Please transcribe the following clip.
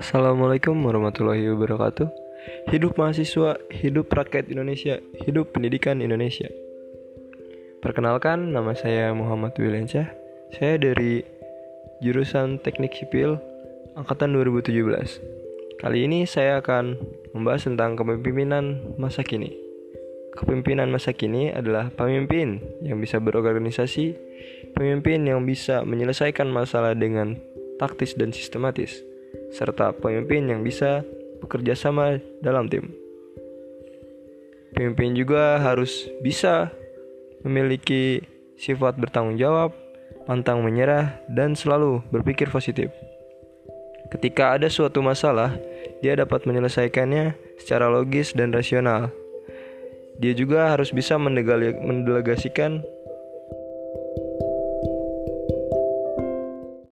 Assalamualaikum warahmatullahi wabarakatuh. Hidup mahasiswa, hidup rakyat Indonesia, hidup pendidikan Indonesia. Perkenalkan, nama saya Muhammad Wilensyah. Saya dari jurusan Teknik Sipil angkatan 2017. Kali ini saya akan membahas tentang kepemimpinan masa kini. Kepemimpinan masa kini adalah pemimpin yang bisa berorganisasi, pemimpin yang bisa menyelesaikan masalah dengan taktis dan sistematis, serta pemimpin yang bisa bekerja sama dalam tim. Pemimpin juga harus bisa memiliki sifat bertanggung jawab, pantang menyerah, dan selalu berpikir positif. Ketika ada suatu masalah, dia dapat menyelesaikannya secara logis dan rasional. Dia juga harus bisa mendelegasikan